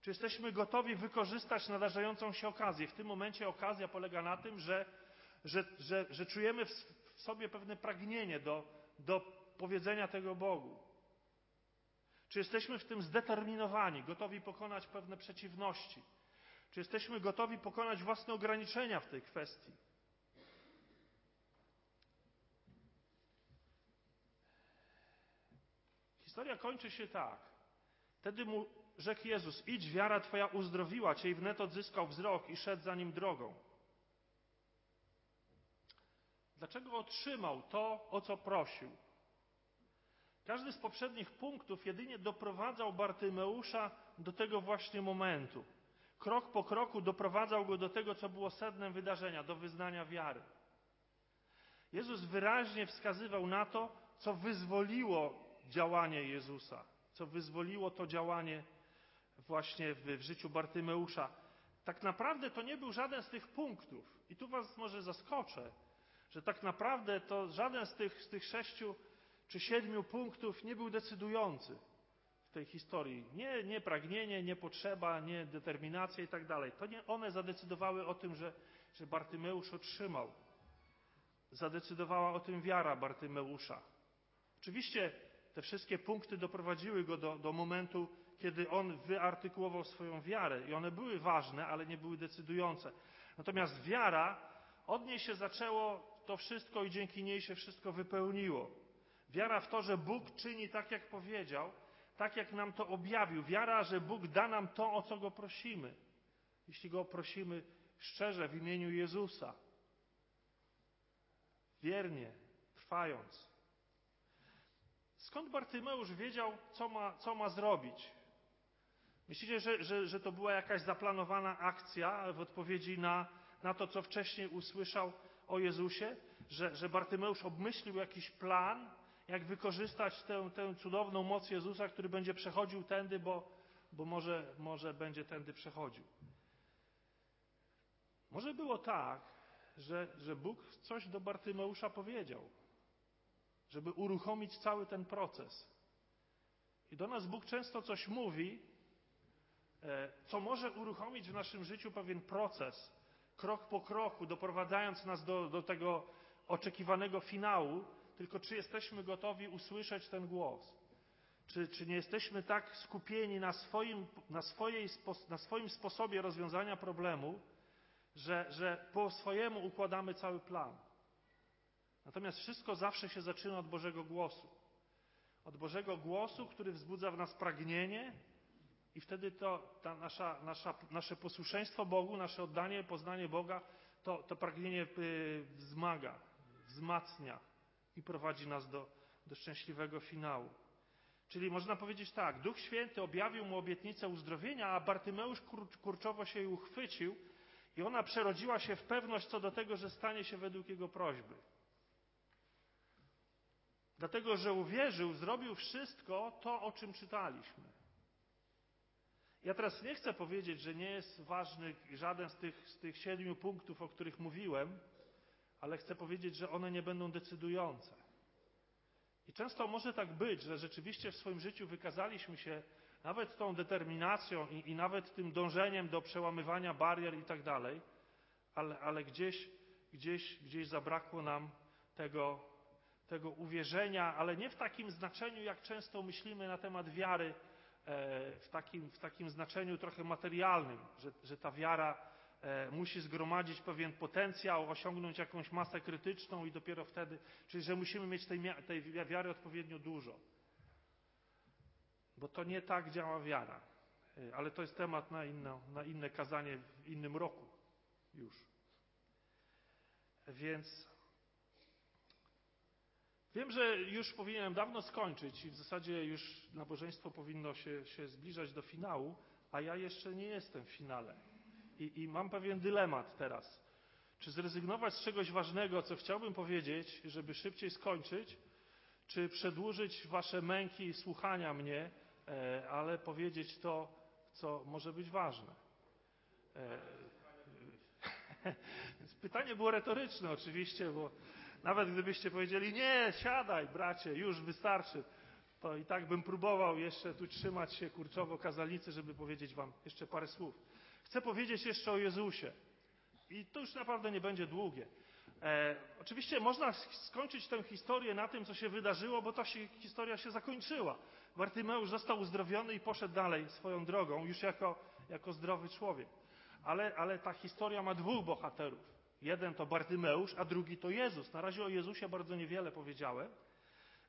Speaker 1: Czy jesteśmy gotowi wykorzystać nadarzającą się okazję? W tym momencie okazja polega na tym, że, że, że, że czujemy w sobie pewne pragnienie do, do powiedzenia tego Bogu. Czy jesteśmy w tym zdeterminowani, gotowi pokonać pewne przeciwności? Czy jesteśmy gotowi pokonać własne ograniczenia w tej kwestii? Historia kończy się tak. Wtedy mu rzekł Jezus: Idź, wiara Twoja uzdrowiła Cię, i wnet odzyskał wzrok i szedł za nim drogą. Dlaczego otrzymał to, o co prosił? Każdy z poprzednich punktów jedynie doprowadzał Bartymeusza do tego właśnie momentu. Krok po kroku doprowadzał go do tego, co było sednem wydarzenia, do wyznania wiary. Jezus wyraźnie wskazywał na to, co wyzwoliło działanie Jezusa, co wyzwoliło to działanie właśnie w, w życiu Bartymeusza. Tak naprawdę to nie był żaden z tych punktów. I tu Was może zaskoczę, że tak naprawdę to żaden z tych, z tych sześciu czy siedmiu punktów nie był decydujący w tej historii. Nie, nie pragnienie, nie potrzeba, nie determinacja i tak dalej. To nie one zadecydowały o tym, że, że Bartymeusz otrzymał. Zadecydowała o tym wiara Bartymeusza. Oczywiście te wszystkie punkty doprowadziły go do, do momentu, kiedy on wyartykułował swoją wiarę i one były ważne, ale nie były decydujące. Natomiast wiara, od niej się zaczęło to wszystko i dzięki niej się wszystko wypełniło. Wiara w to, że Bóg czyni tak, jak powiedział, tak, jak nam to objawił. Wiara, że Bóg da nam to, o co Go prosimy. Jeśli Go prosimy szczerze w imieniu Jezusa. Wiernie, trwając. Skąd Bartymeusz wiedział, co ma, co ma zrobić? Myślicie, że, że, że to była jakaś zaplanowana akcja w odpowiedzi na, na to, co wcześniej usłyszał o Jezusie? Że, że Bartymeusz obmyślił jakiś plan, jak wykorzystać tę, tę cudowną moc Jezusa, który będzie przechodził tędy, bo, bo może, może będzie tędy przechodził. Może było tak, że, że Bóg coś do Bartymeusza powiedział, żeby uruchomić cały ten proces. I do nas Bóg często coś mówi, e, co może uruchomić w naszym życiu pewien proces, krok po kroku, doprowadzając nas do, do tego oczekiwanego finału, tylko czy jesteśmy gotowi usłyszeć ten głos? Czy, czy nie jesteśmy tak skupieni na swoim, na, swojej, na swoim sposobie rozwiązania problemu, że, że po swojemu układamy cały plan? Natomiast wszystko zawsze się zaczyna od Bożego głosu. Od Bożego głosu, który wzbudza w nas pragnienie, I wtedy to ta nasza, nasza, nasze posłuszeństwo Bogu, nasze oddanie, poznanie Boga, to, to pragnienie y, wzmaga, wzmacnia i prowadzi nas do, do szczęśliwego finału. Czyli można powiedzieć tak, Duch Święty objawił mu obietnicę uzdrowienia, a Bartymeusz kurczowo się jej uchwycił i ona przerodziła się w pewność co do tego, że stanie się według jego prośby. Dlatego, że uwierzył, zrobił wszystko to, o czym czytaliśmy. Ja teraz nie chcę powiedzieć, że nie jest ważny żaden z tych, z tych siedmiu punktów, o których mówiłem, ale chcę powiedzieć, że one nie będą decydujące. I często może tak być, że rzeczywiście w swoim życiu wykazaliśmy się nawet tą determinacją i, i nawet tym dążeniem do przełamywania barier i tak dalej, ale, ale gdzieś, gdzieś, gdzieś zabrakło nam tego, tego uwierzenia, ale nie w takim znaczeniu, jak często myślimy na temat wiary, e, w takim, w takim znaczeniu trochę materialnym, że, że ta wiara musi zgromadzić pewien potencjał, osiągnąć jakąś masę krytyczną i dopiero wtedy, czyli że musimy mieć tej, tej wiary odpowiednio dużo. Bo to nie tak działa wiara. E, ale to jest temat na, na inne kazanie w innym roku już. Więc wiem, że już powinienem dawno skończyć i w zasadzie już nabożeństwo powinno się, się zbliżać do finału, a ja jeszcze nie jestem w finale. I, I mam pewien dylemat teraz. Czy zrezygnować z czegoś ważnego, co chciałbym powiedzieć, żeby szybciej skończyć, czy przedłużyć wasze męki słuchania mnie, e, ale powiedzieć to, co może być ważne. E, pytanie było retoryczne oczywiście, bo nawet gdybyście powiedzieli, nie, siadaj bracie, już wystarczy, to i tak bym próbował jeszcze tu trzymać się kurczowo kazalnicy, żeby powiedzieć wam jeszcze parę słów. Chcę powiedzieć jeszcze o Jezusie. I to już naprawdę nie będzie długie. E, oczywiście można skończyć tę historię na tym, co się wydarzyło, bo ta się, historia się zakończyła. Bartymeusz został uzdrowiony i poszedł dalej swoją drogą, już jako, jako zdrowy człowiek. Ale, ale ta historia ma dwóch bohaterów. Jeden to Bartymeusz, a drugi to Jezus. Na razie o Jezusie bardzo niewiele powiedziałem,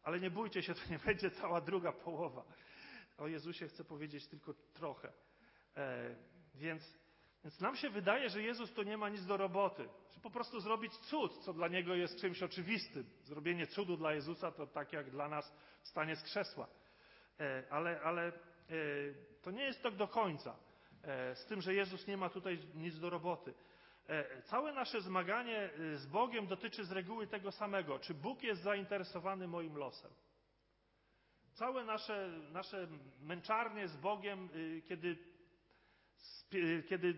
Speaker 1: ale nie bójcie się, to nie będzie cała druga połowa. O Jezusie chcę powiedzieć tylko trochę. E, więc, więc nam się wydaje, że Jezus to nie ma nic do roboty. Że po prostu zrobić cud, co dla Niego jest czymś oczywistym. Zrobienie cudu dla Jezusa to tak jak dla nas wstanie z krzesła. E, ale, ale e, to nie jest tak do końca. E, z tym, że Jezus nie ma tutaj nic do roboty. Całe nasze zmaganie z Bogiem dotyczy z reguły tego samego. Czy Bóg jest zainteresowany moim losem? Całe nasze, nasze męczarnie z Bogiem, kiedy, kiedy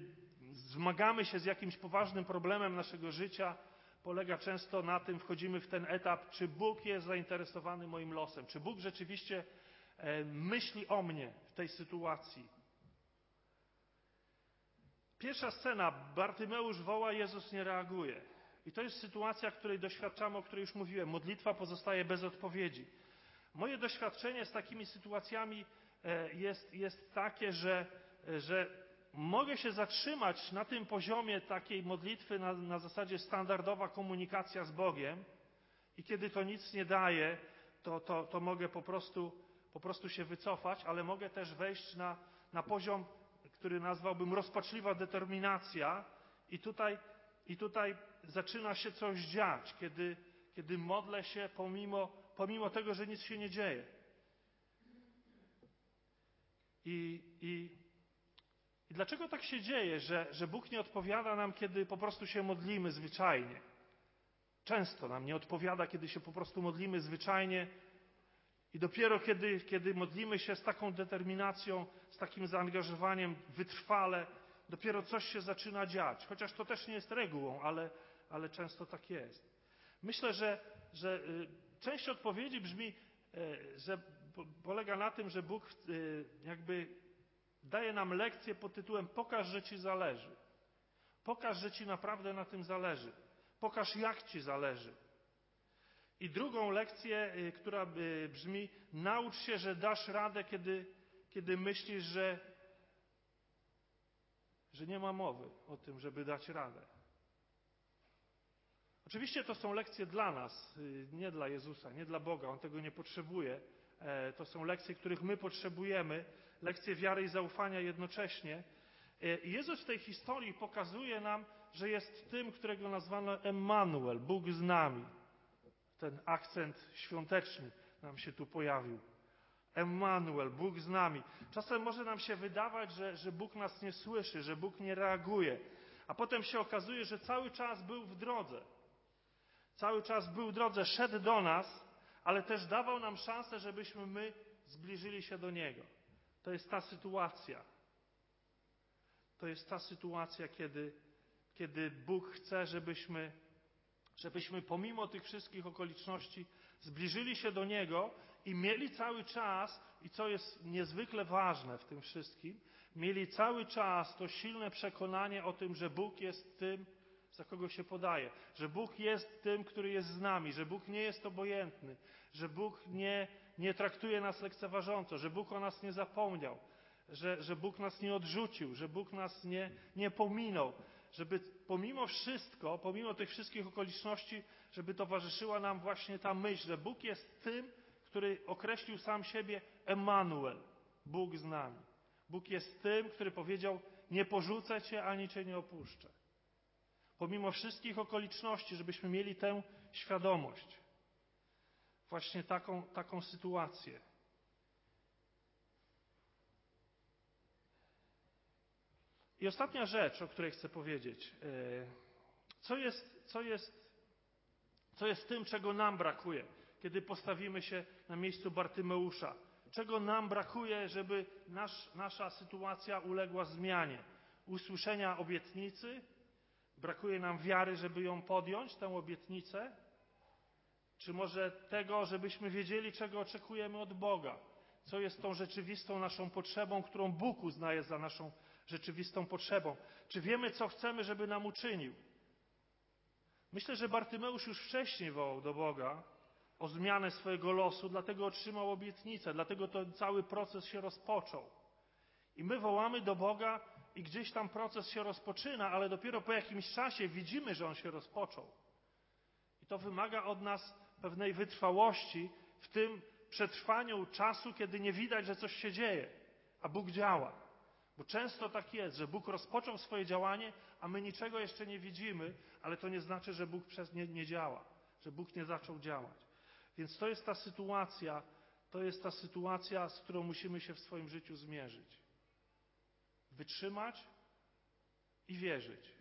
Speaker 1: zmagamy się z jakimś poważnym problemem naszego życia, polega często na tym, wchodzimy w ten etap, czy Bóg jest zainteresowany moim losem, czy Bóg rzeczywiście myśli o mnie w tej sytuacji. Pierwsza scena, Bartymeusz woła, Jezus nie reaguje. I to jest sytuacja, której doświadczamy, o której już mówiłem. Modlitwa pozostaje bez odpowiedzi. Moje doświadczenie z takimi sytuacjami e, jest, jest takie, że, że mogę się zatrzymać na tym poziomie takiej modlitwy na, na zasadzie standardowa komunikacja z Bogiem i kiedy to nic nie daje, to, to, to mogę po prostu, po prostu się wycofać, ale mogę też wejść na, na poziom który nazwałbym rozpaczliwa determinacja, i tutaj, i tutaj zaczyna się coś dziać, kiedy, kiedy modlę się pomimo, pomimo tego, że nic się nie dzieje. I, i, dlaczego tak się dzieje, że, że Bóg nie odpowiada nam, kiedy po prostu się modlimy zwyczajnie? Często nam nie odpowiada, kiedy się po prostu modlimy zwyczajnie, i dopiero kiedy, kiedy modlimy się z taką determinacją, z takim zaangażowaniem wytrwale, dopiero coś się zaczyna dziać. Chociaż to też nie jest regułą, ale, ale często tak jest. Myślę, że, że y, część odpowiedzi brzmi, y, że polega na tym, że Bóg y, jakby daje nam lekcję pod tytułem Pokaż, że Ci zależy. Pokaż, że Ci naprawdę na tym zależy. Pokaż, jak Ci zależy. I drugą lekcję, y, która y, brzmi: naucz się, że dasz radę, kiedy, kiedy myślisz, że, że nie ma mowy o tym, żeby dać radę. Oczywiście to są lekcje dla nas, y, nie dla Jezusa, nie dla Boga. On tego nie potrzebuje. E, to są lekcje, których my potrzebujemy, lekcję wiary i zaufania jednocześnie. E, Jezus w tej historii pokazuje nam, że jest tym, którego nazwano Emmanuel, Bóg z nami. Ten akcent świąteczny nam się tu pojawił. Emmanuel, Bóg z nami. Czasem może nam się wydawać, że, że Bóg nas nie słyszy, że Bóg nie reaguje, a potem się okazuje, że cały czas był w drodze. Cały czas był w drodze, szedł do nas, ale też dawał nam szansę, żebyśmy my zbliżyli się do Niego. To jest ta sytuacja. To jest ta sytuacja, kiedy, kiedy Bóg chce, żebyśmy, żebyśmy pomimo tych wszystkich okoliczności zbliżyli się do Niego i mieli cały czas, i co jest niezwykle ważne w tym wszystkim, mieli cały czas to silne przekonanie o tym, że Bóg jest tym, za kogo się podaje, że Bóg jest tym, który jest z nami, że Bóg nie jest obojętny, że Bóg nie, nie traktuje nas lekceważąco, że Bóg o nas nie zapomniał, że, że Bóg nas nie odrzucił, że Bóg nas nie, nie pominął, żeby pomimo wszystko, pomimo tych wszystkich okoliczności, żeby towarzyszyła nam właśnie ta myśl, że Bóg jest tym, który określił sam siebie Emmanuel, Bóg z nami. Bóg jest tym, który powiedział: Nie porzucę cię ani cię nie opuszczę. Pomimo wszystkich okoliczności, żebyśmy mieli tę świadomość. Właśnie taką, taką sytuację. I ostatnia rzecz, o której chcę powiedzieć. E, co jest, co jest, co jest tym, czego nam brakuje, kiedy postawimy się na miejscu Bartymeusza? Czego nam brakuje, żeby nasz, nasza sytuacja uległa zmianie? Usłyszenia obietnicy? Brakuje nam wiary, żeby ją podjąć, tę obietnicę? Czy może tego, żebyśmy wiedzieli, czego oczekujemy od Boga? Co jest tą rzeczywistą naszą potrzebą, którą Bóg uznaje za naszą rzeczywistą potrzebą? Czy wiemy, co chcemy, żeby nam uczynił? Myślę, że Bartymeusz już wcześniej wołał do Boga o zmianę swojego losu, dlatego otrzymał obietnicę, dlatego to cały proces się rozpoczął. I my wołamy do Boga i gdzieś tam proces się rozpoczyna, ale dopiero po jakimś czasie widzimy, że on się rozpoczął. I to wymaga od nas pewnej wytrwałości w tym przetrwaniu czasu, kiedy nie widać, że coś się dzieje, a Bóg działa. Bo często tak jest, że Bóg rozpoczął swoje działanie, a my niczego jeszcze nie widzimy, ale to nie znaczy, że Bóg przez nie, nie działa, że Bóg nie zaczął działać. Więc to jest ta sytuacja, to jest ta sytuacja, z którą musimy się w swoim życiu zmierzyć. Wytrzymać i wierzyć.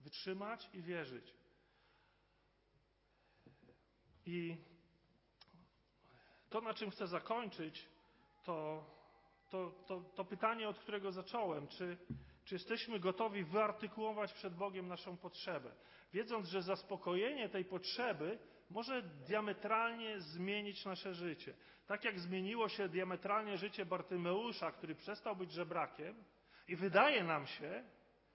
Speaker 1: Wytrzymać i wierzyć. I to, na czym chcę zakończyć, to, to, to, to pytanie, od którego zacząłem. Czy, czy jesteśmy gotowi wyartykułować przed Bogiem naszą potrzebę? Wiedząc, że zaspokojenie tej potrzeby może diametralnie zmienić nasze życie. Tak jak zmieniło się diametralnie życie Bartymeusza, który przestał być żebrakiem, i wydaje nam się,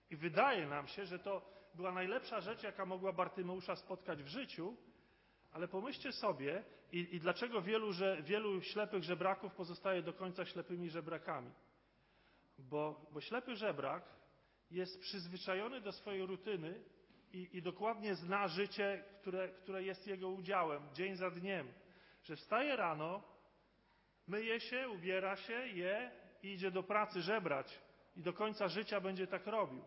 Speaker 1: i wydaje nam się, że to była najlepsza rzecz, jaka mogła Bartymeusza spotkać w życiu, ale pomyślcie sobie, i, i dlaczego wielu, że, wielu ślepych żebraków pozostaje do końca ślepymi żebrakami. Bo, bo ślepy żebrak jest przyzwyczajony do swojej rutyny i, i dokładnie zna życie, które, które jest jego udziałem, dzień za dniem. Że wstaje rano, myje się, ubiera się, je i idzie do pracy żebrać. I do końca życia będzie tak robił.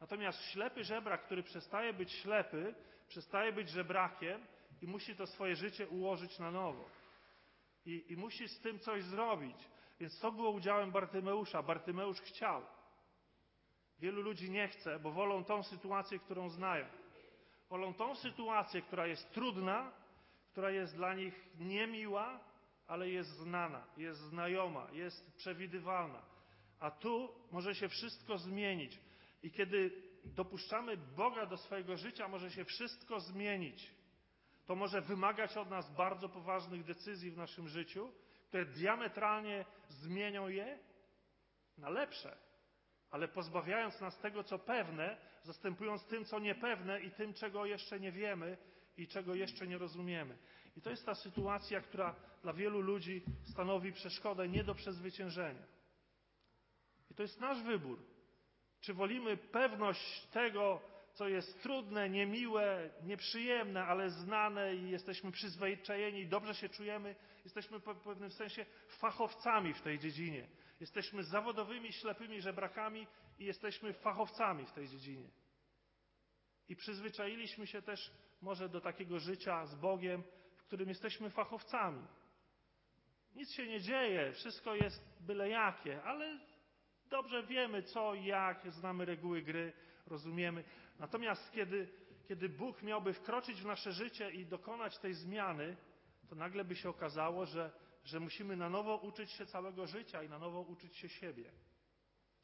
Speaker 1: Natomiast ślepy żebrak, który przestaje być ślepy, przestaje być żebrakiem, i musi to swoje życie ułożyć na nowo. I, I musi z tym coś zrobić. Więc to było udziałem Bartymeusza. Bartymeusz chciał. Wielu ludzi nie chce, bo wolą tą sytuację, którą znają. Wolą tą sytuację, która jest trudna, która jest dla nich niemiła, ale jest znana, jest znajoma, jest przewidywalna. A tu może się wszystko zmienić. I kiedy dopuszczamy Boga do swojego życia, może się wszystko zmienić. To może wymagać od nas bardzo poważnych decyzji w naszym życiu, które diametralnie zmienią je na lepsze, ale pozbawiając nas tego, co pewne, zastępując tym, co niepewne i tym, czego jeszcze nie wiemy i czego jeszcze nie rozumiemy. I to jest ta sytuacja, która dla wielu ludzi stanowi przeszkodę nie do przezwyciężenia. I to jest nasz wybór. Czy wolimy pewność tego, co jest trudne, niemiłe, nieprzyjemne, ale znane i jesteśmy przyzwyczajeni i dobrze się czujemy, jesteśmy w pewnym sensie fachowcami w tej dziedzinie. Jesteśmy zawodowymi, ślepymi żebrakami i jesteśmy fachowcami w tej dziedzinie. I przyzwyczailiśmy się też może do takiego życia z Bogiem, w którym jesteśmy fachowcami. Nic się nie dzieje, wszystko jest byle jakie, ale dobrze wiemy co jak, znamy reguły gry, rozumiemy. Natomiast kiedy, kiedy Bóg miałby wkroczyć w nasze życie i dokonać tej zmiany, to nagle by się okazało, że, że musimy na nowo uczyć się całego życia i na nowo uczyć się siebie,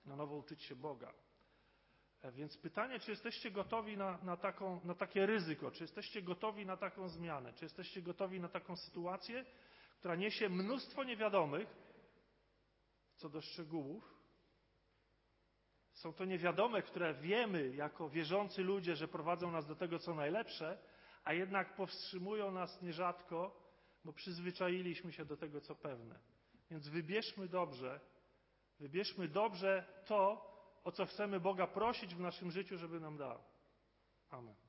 Speaker 1: na nowo uczyć się Boga. E, więc pytanie, czy jesteście gotowi na, na, taką, na takie ryzyko, czy jesteście gotowi na taką zmianę, czy jesteście gotowi na taką sytuację, która niesie mnóstwo niewiadomych co do szczegółów. Są to niewiadome, które wiemy jako wierzący ludzie, że prowadzą nas do tego, co najlepsze, a jednak powstrzymują nas nierzadko, bo przyzwyczailiśmy się do tego, co pewne. Więc wybierzmy dobrze, wybierzmy dobrze to, o co chcemy Boga prosić w naszym życiu, żeby nam dał. Amen.